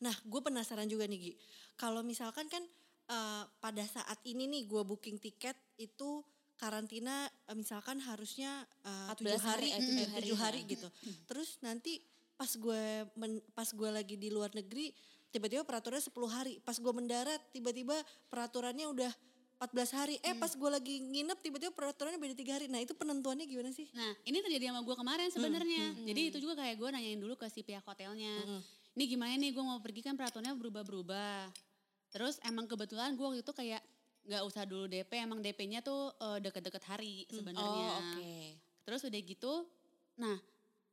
Nah, gue penasaran juga nih Gi. Kalau misalkan kan uh, pada saat ini nih gue booking tiket itu karantina uh, misalkan harusnya 14 tujuh hari, hari, eh, eh, tujuh tujuh hari, hari, gitu. Terus nanti pas gue men- pas gue lagi di luar negeri tiba-tiba peraturannya 10 hari. Pas gue mendarat tiba-tiba peraturannya udah 14 hari. Eh pas gue lagi nginep tiba-tiba peraturannya beda tiga hari. Nah itu penentuannya gimana sih? Nah, ini terjadi sama gue kemarin sebenarnya. Jadi itu juga kayak gue nanyain dulu ke si pihak hotelnya. Ini gimana nih gue mau pergi kan peraturannya berubah-berubah. Terus emang kebetulan gue waktu itu kayak nggak usah dulu DP, emang DP-nya tuh eh, deket-deket hari sebenarnya. Oh, oke. Terus udah gitu, nah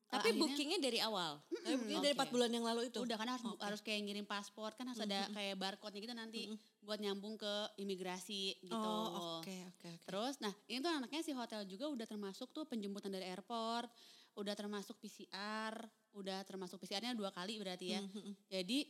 Tapi akhirnya- bookingnya dari awal. Eh, buktinya dari oke. 4 bulan yang lalu itu. Udah kan harus harus kayak ngirim paspor kan harus ada kayak barcode-nya gitu nanti buat nyambung ke imigrasi gitu. Oh, oke oke oke. Terus nah ini tuh anaknya si hotel juga udah termasuk tuh penjemputan dari airport, udah termasuk PCR, udah termasuk PCR-nya dua kali berarti ya. Jadi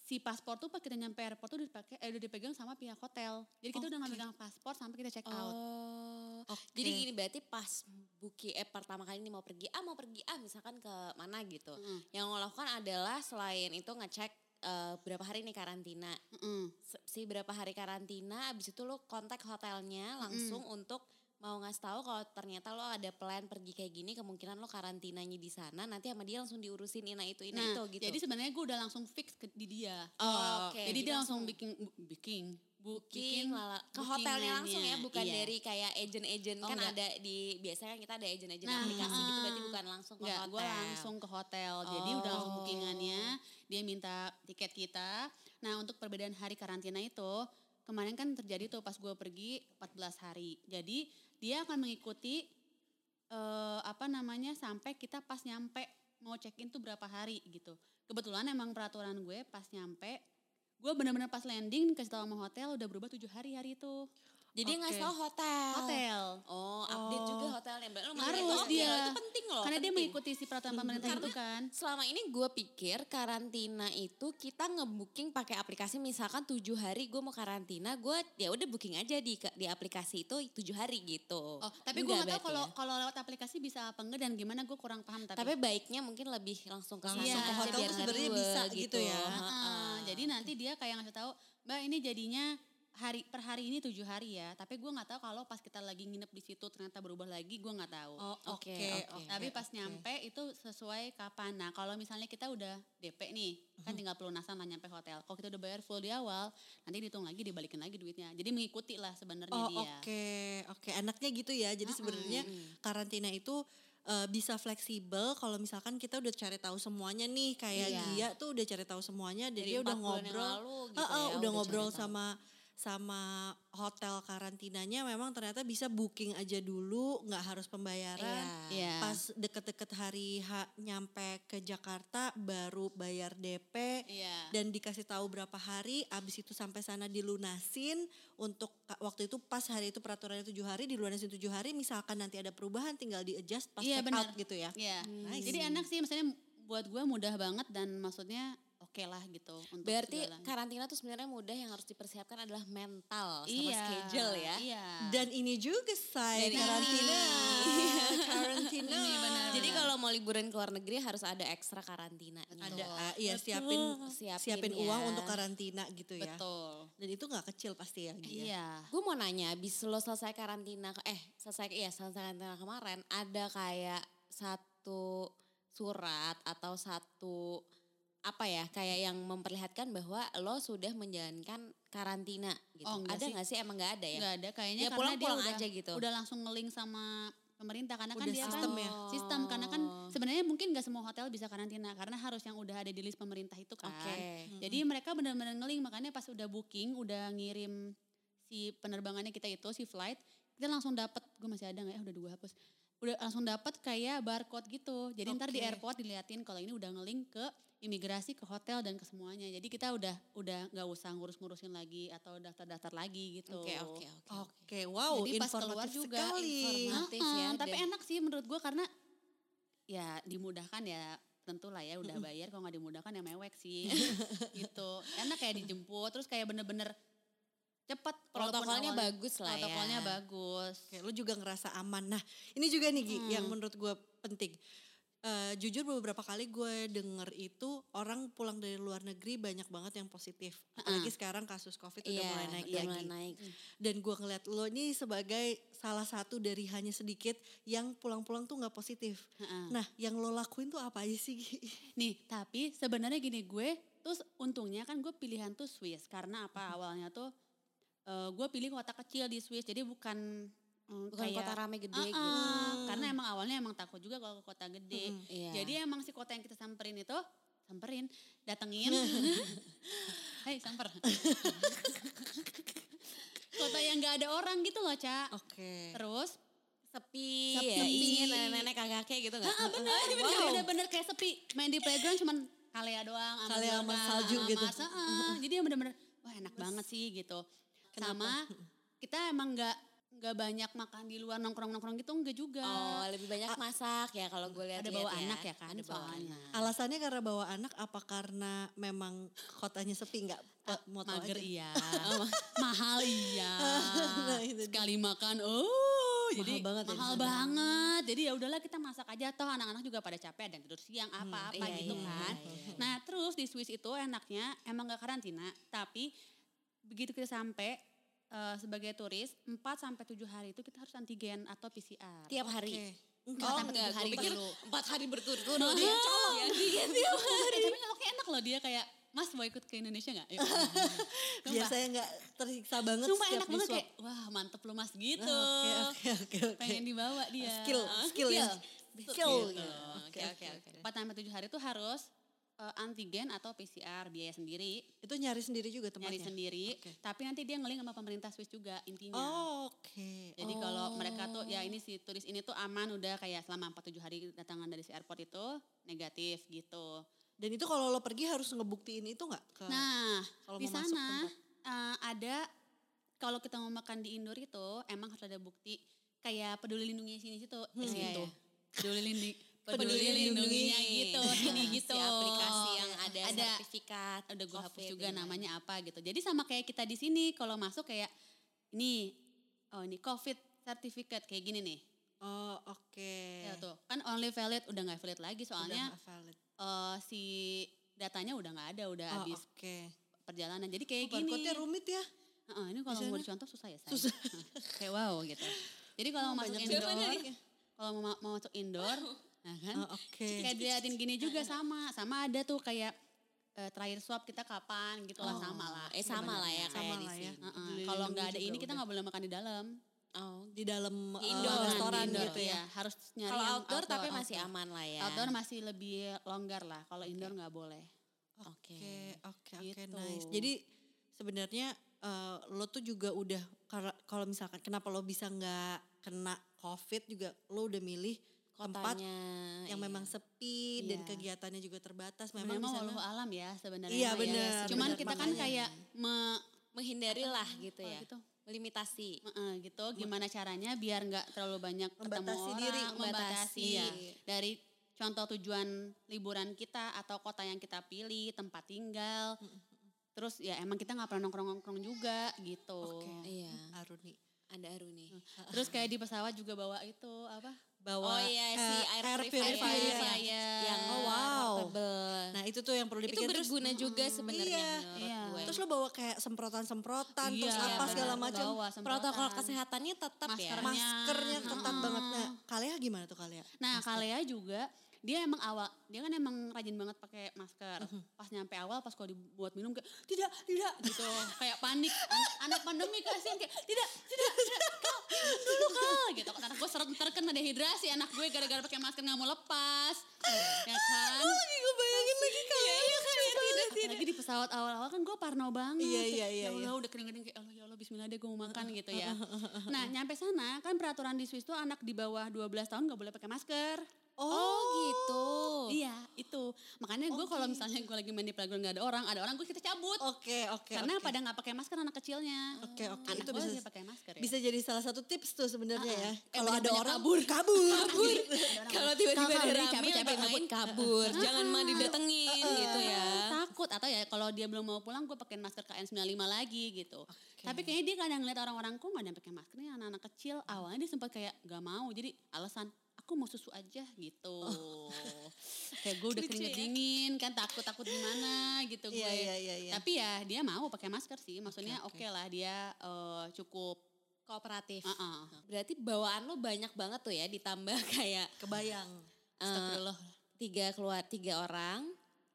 si paspor tuh pas kita nyampe airport tuh dipakai eh, udah dipegang sama pihak hotel. Jadi kita udah nggak megang paspor sampai kita check out. Oh. Oke. Jadi gini berarti pas buki eh pertama kali ini mau pergi ah mau pergi ah misalkan ke mana gitu. Yang lo lakukan adalah selain itu ngecek eh, berapa hari nih karantina. Mm-mm. Se- Si berapa hari karantina abis itu lo kontak hotelnya langsung untuk mau ngasih tahu kalau ternyata lo ada plan pergi kayak gini kemungkinan lo karantinanya di sana nanti sama dia langsung diurusin ina itu ina Nah, itu gitu. jadi sebenarnya gue udah langsung fix ke, di dia. Oh, oke. Jadi Jadi dia langsung bikin bu- bikin booking bikin lala, ke hotelnya langsung ya bukan Iya. dari kayak agent-agent Oh, kan enggak. ada di biasanya kan kita ada agent-agent Nah, aplikasi gitu ah. berarti bukan langsung ke Enggak, hotel. gue langsung ke hotel. Jadi udah langsung Oh. bookingannya. Dia minta tiket kita. Nah untuk perbedaan hari karantina itu, kemarin kan terjadi tuh pas gue pergi 14 hari. Jadi dia akan mengikuti eh apa namanya sampai kita pas nyampe mau check in tuh berapa hari gitu. Kebetulan emang peraturan gue pas nyampe, gue bener-bener pas landing tau sama hotel udah berubah tujuh hari hari itu. Jadi nggak Oke. tahu hotel. Hotel. Oh, update juga hotelnya. Mbak, Lo Harus itu- dia. Itu penting loh. Karena dia penting. mengikuti si peraturan pemerintah itu kan. Selama ini gue pikir karantina itu kita ngebooking pakai aplikasi misalkan tujuh hari gue mau karantina gue ya udah booking aja di di aplikasi itu tujuh hari gitu. Oh, tapi gue gak tahu berarti kalau ya? kalau lewat aplikasi bisa apa enggak dan gimana gue kurang paham tapi. Tapi baiknya mungkin lebih langsung ke Langsung sana ke hotel sebenarnya bisa gitu ya. Heeh, Heeh. jadi nanti dia kayak ngasih tahu, Mbak ini jadinya hari per hari ini tujuh hari ya. Tapi gue nggak tahu kalau pas kita lagi nginep di situ ternyata berubah lagi, gue nggak tahu. Oh, oke, Oke, oke. oke. Tapi pas nyampe itu sesuai kapan. Nah kalau misalnya kita udah DP nih, kan tinggal pelunasan lah nyampe hotel. Kalau kita udah bayar full di awal, nanti dihitung lagi, dibalikin lagi duitnya. Jadi mengikuti lah sebenarnya Oh dia. oke oke enaknya gitu ya. Jadi sebenarnya karantina itu eh, bisa fleksibel kalau misalkan kita udah cari tahu semuanya nih kayak Iya. dia tuh udah cari tahu semuanya dan dia udah ngobrol lalu gitu Heeh, ya, udah udah ngobrol cari tahu. Sama hotel karantinanya memang ternyata bisa booking aja dulu nggak harus pembayaran Iya. Iya. pas deket-deket hari H nyampe ke Jakarta baru bayar DP Iya. dan dikasih tahu berapa hari abis itu sampai sana dilunasin untuk waktu itu pas hari itu peraturannya tujuh hari dilunasin tujuh hari misalkan nanti ada perubahan tinggal di adjust pas Iya check out gitu ya Iya. Nice. Jadi enak sih maksudnya buat gue mudah banget dan maksudnya oke lah gitu untuk Berarti segalanya. karantina tuh sebenarnya mudah yang harus dipersiapkan adalah mental sama iya, schedule ya. Iya. dan ini juga say Dan ini. karantina karantina Jadi kalau mau liburan ke luar negeri harus ada ekstra karantina. ada ah, iya siapin Siapin siapin, ya. uang untuk karantina gitu ya Betul. dan itu nggak kecil pasti ya Gia. Iya. Gue mau nanya, abis lo selesai karantina, eh selesai iya selesai karantina kemarin, ada kayak satu surat atau satu apa ya kayak yang memperlihatkan bahwa lo sudah menjalankan karantina gitu. Oh, enggak ada sih. nggak sih? Emang nggak ada ya? Nggak ada kayaknya Ya, karena pulang-pulang dia udah, aja gitu. Udah langsung ngeling sama pemerintah karena kan Udah dia sistem kan ya? sistem karena kan sebenarnya mungkin nggak semua hotel bisa karantina karena harus yang udah ada di list pemerintah itu kan. Oke. Jadi mereka benar-benar ngeling makanya pas udah booking udah ngirim si penerbangannya kita itu si flight kita langsung dapat gue masih ada nggak ya udah dua hapus udah langsung dapat kayak barcode gitu jadi ntar di airport diliatin kalau ini udah ngeling ke imigrasi ke hotel dan ke semuanya jadi kita udah udah nggak usah ngurus-ngurusin lagi atau daftar-daftar lagi gitu Oke oke oke. oke. Oke, wow, Jadi pas keluar informatif juga sekali. informatif. Ya, tapi dan- enak sih menurut gue karena ya dimudahkan ya tentu lah ya udah bayar kalau nggak dimudahkan ya mewek sih gitu enak kayak dijemput terus kayak bener-bener cepat Protokolnya awalnya- bagus lah ya. protokolnya bagus Oke, lu juga ngerasa aman. Nah, ini juga nih Gi, Hmm. yang menurut gue penting. eh, jujur beberapa kali gue denger itu orang pulang dari luar negeri banyak banget yang positif. Apalagi sekarang kasus covid udah Iya, mulai naik udah lagi. mulai naik. Dan gue ngeliat lo ini sebagai salah satu dari hanya sedikit yang pulang-pulang tuh nggak positif. Heeh. Nah, yang lo lakuin tuh apa aja sih? Gi? Nih, tapi sebenarnya gini gue, terus untungnya kan gue pilihan tuh Swiss karena apa Mm-hmm. awalnya tuh eh, gue pilih kota kecil di Swiss, jadi bukan eh, Bukan kayak, kota rame gede Ah, gitu. ah, Karena emang awalnya emang takut juga kalau ke kota gede. Mm-mm. Iya. Jadi emang si kota yang kita samperin itu, samperin, datengin. Hei samper. kota yang gak ada orang gitu loh, Ca. Oke. Terus sepi, Sepi. nenek-nenek kakek gitu nggak? Ah, bener, bener-bener kayak sepi. Main di playground cuman kalea doang. Kalea sama salju gitu. masa, ah, jadi yang bener-bener, wah enak banget sih gitu. Sama kita emang nggak nggak banyak makan di luar nongkrong-nongkrong gitu enggak juga. Oh, lebih banyak masak ya kalau gue lihat Ada bawa anak ya kan Ada bawa soalnya. anak. Alasannya karena bawa anak apa karena memang kotanya sepi nggak mau tahu Mager aja? iya, mahal iya. Nah, itu dia. Sekali makan, oh jadi banget ya mahal sana. banget. Jadi ya udahlah kita masak aja toh anak-anak juga pada capek ada yang tidur siang apa-apa iya, gitu iya, kan. iya, iya. Nah terus di Swiss itu enaknya emang gak karantina, tapi begitu kita sampai eh, sebagai turis 4 sampai 7 hari itu kita harus antigen atau PCR. Tiap hari. Oke. Enggak, Oh enggak, tujuh hari gue pikir empat hari berturut-turut dia colok ya. Dia tiap hari. Eh, tapi nyoloknya enak loh dia kayak, Mas mau ikut ke Indonesia gak? Yuk. Sumpah. Biasanya nggak tersiksa banget Sumpah setiap enak banget kayak, wah mantep lu mas gitu. Oke oke oke. Pengen dibawa dia. Skill, skill ya. Skill. Skill. Gitu. Oke oke oke. 4 sampai 7 hari itu harus eh, antigen atau PCR biaya sendiri, Itu nyari sendiri juga nyari tempatnya. sendiri. Oke. Tapi nanti dia ngeling sama pemerintah Swiss juga intinya. Oh, Oke. Jadi kalau mereka tuh ya ini si turis ini tuh aman udah kayak selama 4 7 hari datangan dari si airport itu negatif gitu. Dan itu kalau lo pergi harus ngebuktiin itu nggak? ke- Nah, kalau di sana eh, ada kalau kita mau makan di indoor itu emang harus ada bukti kayak peduli lindungi sini situ, eh, iya, situ. iya. Peduli lindungi Peduli lindunginya lindungi. gitu, ini gitu. Si aplikasi yang ada, Ada sertifikat. udah gue hapus juga ini. namanya apa gitu. Jadi sama kayak kita di sini kalau masuk kayak ini oh ini COVID certificate kayak gini nih. Oh oke. Ya tuh kan only valid udah nggak valid lagi Udah soalnya nggak valid. eh, si datanya udah nggak ada udah Oh, habis Oke. perjalanan. Jadi kayak Oh, gini. rumit ya? Heeh, ini kalau mau dicontoh susah ya saya. kayak wow gitu. Jadi kalau Oh, mau masuk indoor, kalau mau, mau masuk indoor, nah kan, Oh, Oke. kayak diliatin gini juga sama, sama ada tuh kayak eh, terakhir swab kita kapan gitu lah Oh, sama lah. eh, sama lah ya, kayak di ya. Heeh, Peduli Kalau nggak ada ini kita nggak boleh makan di dalam. Oh. di dalam Di eh, indoor, restoran indoor, gitu ya. Harus nyari Kalau yang outdoor, tapi masih outdoor. aman lah ya. Outdoor masih lebih longgar lah. Kalau indoor nggak boleh. Oke. Oke, oke, Gitu. nice. Jadi sebenarnya eh, lo tuh juga udah kalau misalkan kenapa lo bisa nggak kena COVID juga lo udah milih tempat Kotanya. yang iya. memang sepi dan Iya. kegiatannya juga terbatas. Memang Memang walau alam ya sebenarnya. Iya, mah ya. bener, Cuman bener, kita kan makanya. kayak me, menghindari lah gitu ya. gitu. Melimitasi. Heeh, gitu gimana caranya biar nggak terlalu banyak ketemu Membatasi orang, diri, membatasi membatasi. ya. dari contoh tujuan liburan kita atau kota yang kita pilih tempat tinggal terus ya emang kita nggak pernah nongkrong nongkrong juga gitu Oke. Iya. Aruni Ada Aruni. terus kayak di pesawat juga bawa itu apa bawa Oh iya si eh, air, air purifier. purifier. Yang Oh, wow. portable. Nah itu tuh yang perlu itu dipikir. Terus- berguna juga sebenarnya Iya. Iya. gue. Terus lo bawa kayak semprotan-semprotan, Iya, terus apa segala macam. protokol kesehatannya tetap ya. Maskernya. Maskernya ketat Heeh. banget. Nah, Kalea gimana tuh Kalea? Nah, Kalea juga dia emang awal dia kan emang rajin banget pakai masker. Pas nyampe awal pas kalau dibuat minum kayak tidak, tidak gitu. kayak panik. An- anak pandemi kasihan kayak tidak, tidak, tidak. Dulu kal gitu. Anak gue seret terkena dehidrasi anak gue gara-gara pakai masker nggak mau lepas. ya kan? lagi gue bayangin lagi Kalea. Iya kan ya tidak tidak. Lagi di pesawat awal-awal kan gue parno banget. Iya, iya, iya, Ya Allah iya. udah kering-kering kayak Allah ya Allah bismillah deh gue mau makan gitu ya. Nah nyampe sana kan peraturan di Swiss tuh anak di bawah 12 tahun gak boleh pakai masker. Oh, gitu. Iya itu. Makanya gue kalau misalnya gue lagi main di playground gak ada orang, ada orang gue kita cabut. Oke, oke. Karena oke. pada nggak pakai masker anak kecilnya. Oke, oke. Anak Itu bisa pakai masker ya. bisa jadi salah satu tips tuh sebenarnya ya. Eh, Kalau ada orang kabur. kabur. Kabur. Kalau tiba-tiba Kalau ada rame capek-capek sampai main kabur. Jangan mah didatengin gitu ya. Takut atau ya kalau dia belum mau pulang gue pakein masker KN95 lagi gitu. Tapi kayaknya dia kadang ngeliat orang-orang kok gak ada yang pakai masker nih anak-anak kecil. Awalnya dia sempat kayak gak mau. Jadi alasan aku mau susu aja gitu. Kayak gue udah Lucu keringet ya. dingin kan takut-takut gimana gitu gue. Iya iya iya. iya. Tapi ya dia mau pakai masker sih. Maksudnya Oke, oke oke. lah dia eh, cukup. Kooperatif. Uh-uh. Berarti bawaan lo banyak banget tuh ya ditambah kayak Kebayang. Astagfirullah. tiga keluar tiga orang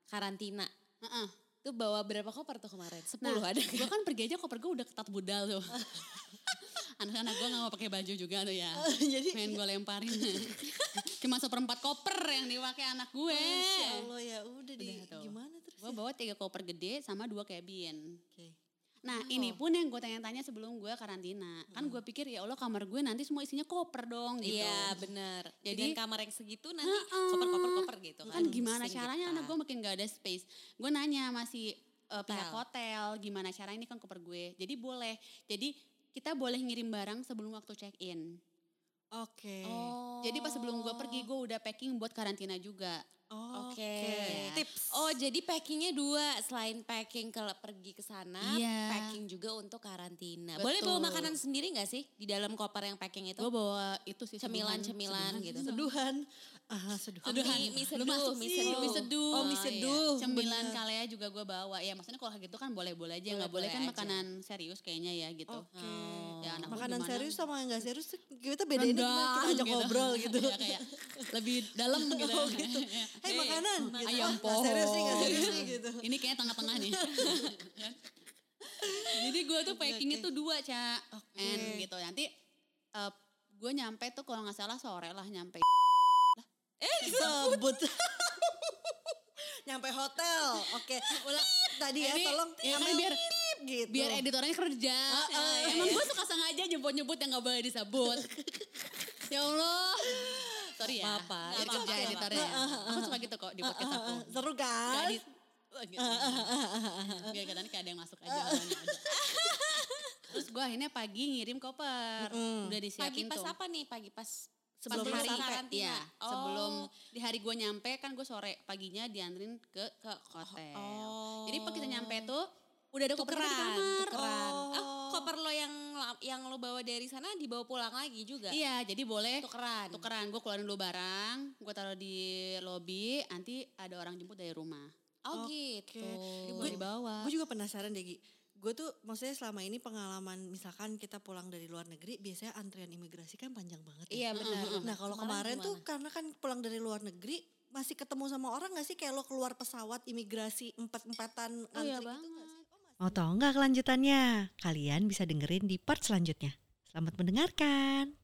karantina. Uh-uh. Tuh bawa berapa koper tuh kemarin? Nah, Sepuluh ada. gue kan pergi aja koper gue udah ketat budal tuh. Anak-anak gue gak mau pakai baju juga tuh ya. Jadi Pengen gue lemparin. Cuma seperempat koper yang dipakai anak gue. Masya Allah ya udah di tuh. gimana terus? Gue bawa tiga koper gede sama dua cabin. Oke. Nah Oh. ini pun yang gue tanya-tanya sebelum gue karantina. Kan gue pikir ya Allah kamar gue nanti semua isinya koper dong gitu. Iya benar. Jadi- Jadi kamar yang segitu nanti koper-koper-koper gitu kan. Kan gimana caranya kita. anak gue makin gak ada space. Gue nanya masih eh, pihak Hotel. hotel gimana caranya ini kan koper gue. Jadi boleh. Jadi kita boleh ngirim barang sebelum waktu check in. Oke. Oh. Jadi pas sebelum gue pergi gue udah packing buat karantina juga. Oh, Oke. Tips. Oh jadi packingnya dua selain packing kalau pergi ke sana, Iya. packing juga untuk karantina. Boleh Betul. bawa makanan sendiri nggak sih di dalam koper yang packing itu? Gue bawa itu sih Cemilan-cemilan gitu. Seduhan. Ah, seduhan. Oh, mie, mie seduh, masuk mie seduh. Mie seduh. Oh, mie Oh, iya. seduh. Cemilan bener. kalea juga gue bawa. Ya maksudnya kalau gitu kan boleh-boleh aja. Boleh-boleh nggak boleh kan aja. makanan serius kayaknya ya gitu. Oke. Oh. Ya, anak Makanan gimana? serius sama yang enggak serius kita bedain gimana kita ajak ngobrol gitu. Ya, kayak lebih dalam gitu. Oh, gitu. Hei makanan gitu. Ayam Oh, nggak serius nih, nggak pohon. serius nih gitu. Ini kayaknya tengah-tengah nih. Jadi gue tuh packing oke. itu dua, Cak. Oke. And gitu. Nanti gue nyampe tuh kalau nggak salah sore lah nyampe. Sebut. Nyampe hotel. Oke. Ulang. Tadi ya Ini, tolong ya kan biar gitu. biar editornya kerja. ah, Emang gue suka sengaja nyebut-nyebut yang gak boleh disebut. ya Allah. Sorry ya. Apa-apa. Biar Nggak kerja apa-apa. editornya. Aku suka gitu kok di podcast aku. Seru Gak kan? di, Oh, gitu. Biar katanya kayak ada yang masuk aja. ada. Terus gue akhirnya pagi ngirim koper. Udah Pagi disiapin pas tuh. apa nih? Pagi pas Sebelum Pas hari karantina. Iya, Oh. sebelum di hari gue nyampe kan gue sore paginya dianterin ke ke hotel. Oh. Jadi pas kita nyampe tuh udah ada koper kita di tukeran, kamar. tukeran. Oh. Ah, koper lo yang yang lo bawa dari sana dibawa pulang lagi juga. Iya, jadi boleh Tukeran. tukeran. Gue keluarin dulu barang, gue taruh di lobi, nanti ada orang jemput dari rumah. Oh Oke. gitu. Boleh dibawa. Gue juga penasaran deh Gi. Gue tuh maksudnya selama ini pengalaman misalkan kita pulang dari luar negeri biasanya antrian imigrasi kan panjang banget ya. Iya benar. Nah kalau kemarin tuh karena kan pulang dari luar negeri masih ketemu sama orang gak sih kayak lo keluar pesawat imigrasi empat-empatan Oh iya antri gitu banget. nggak sih? Mau tahu nggak kelanjutannya? Kalian bisa dengerin di part selanjutnya. Selamat mendengarkan.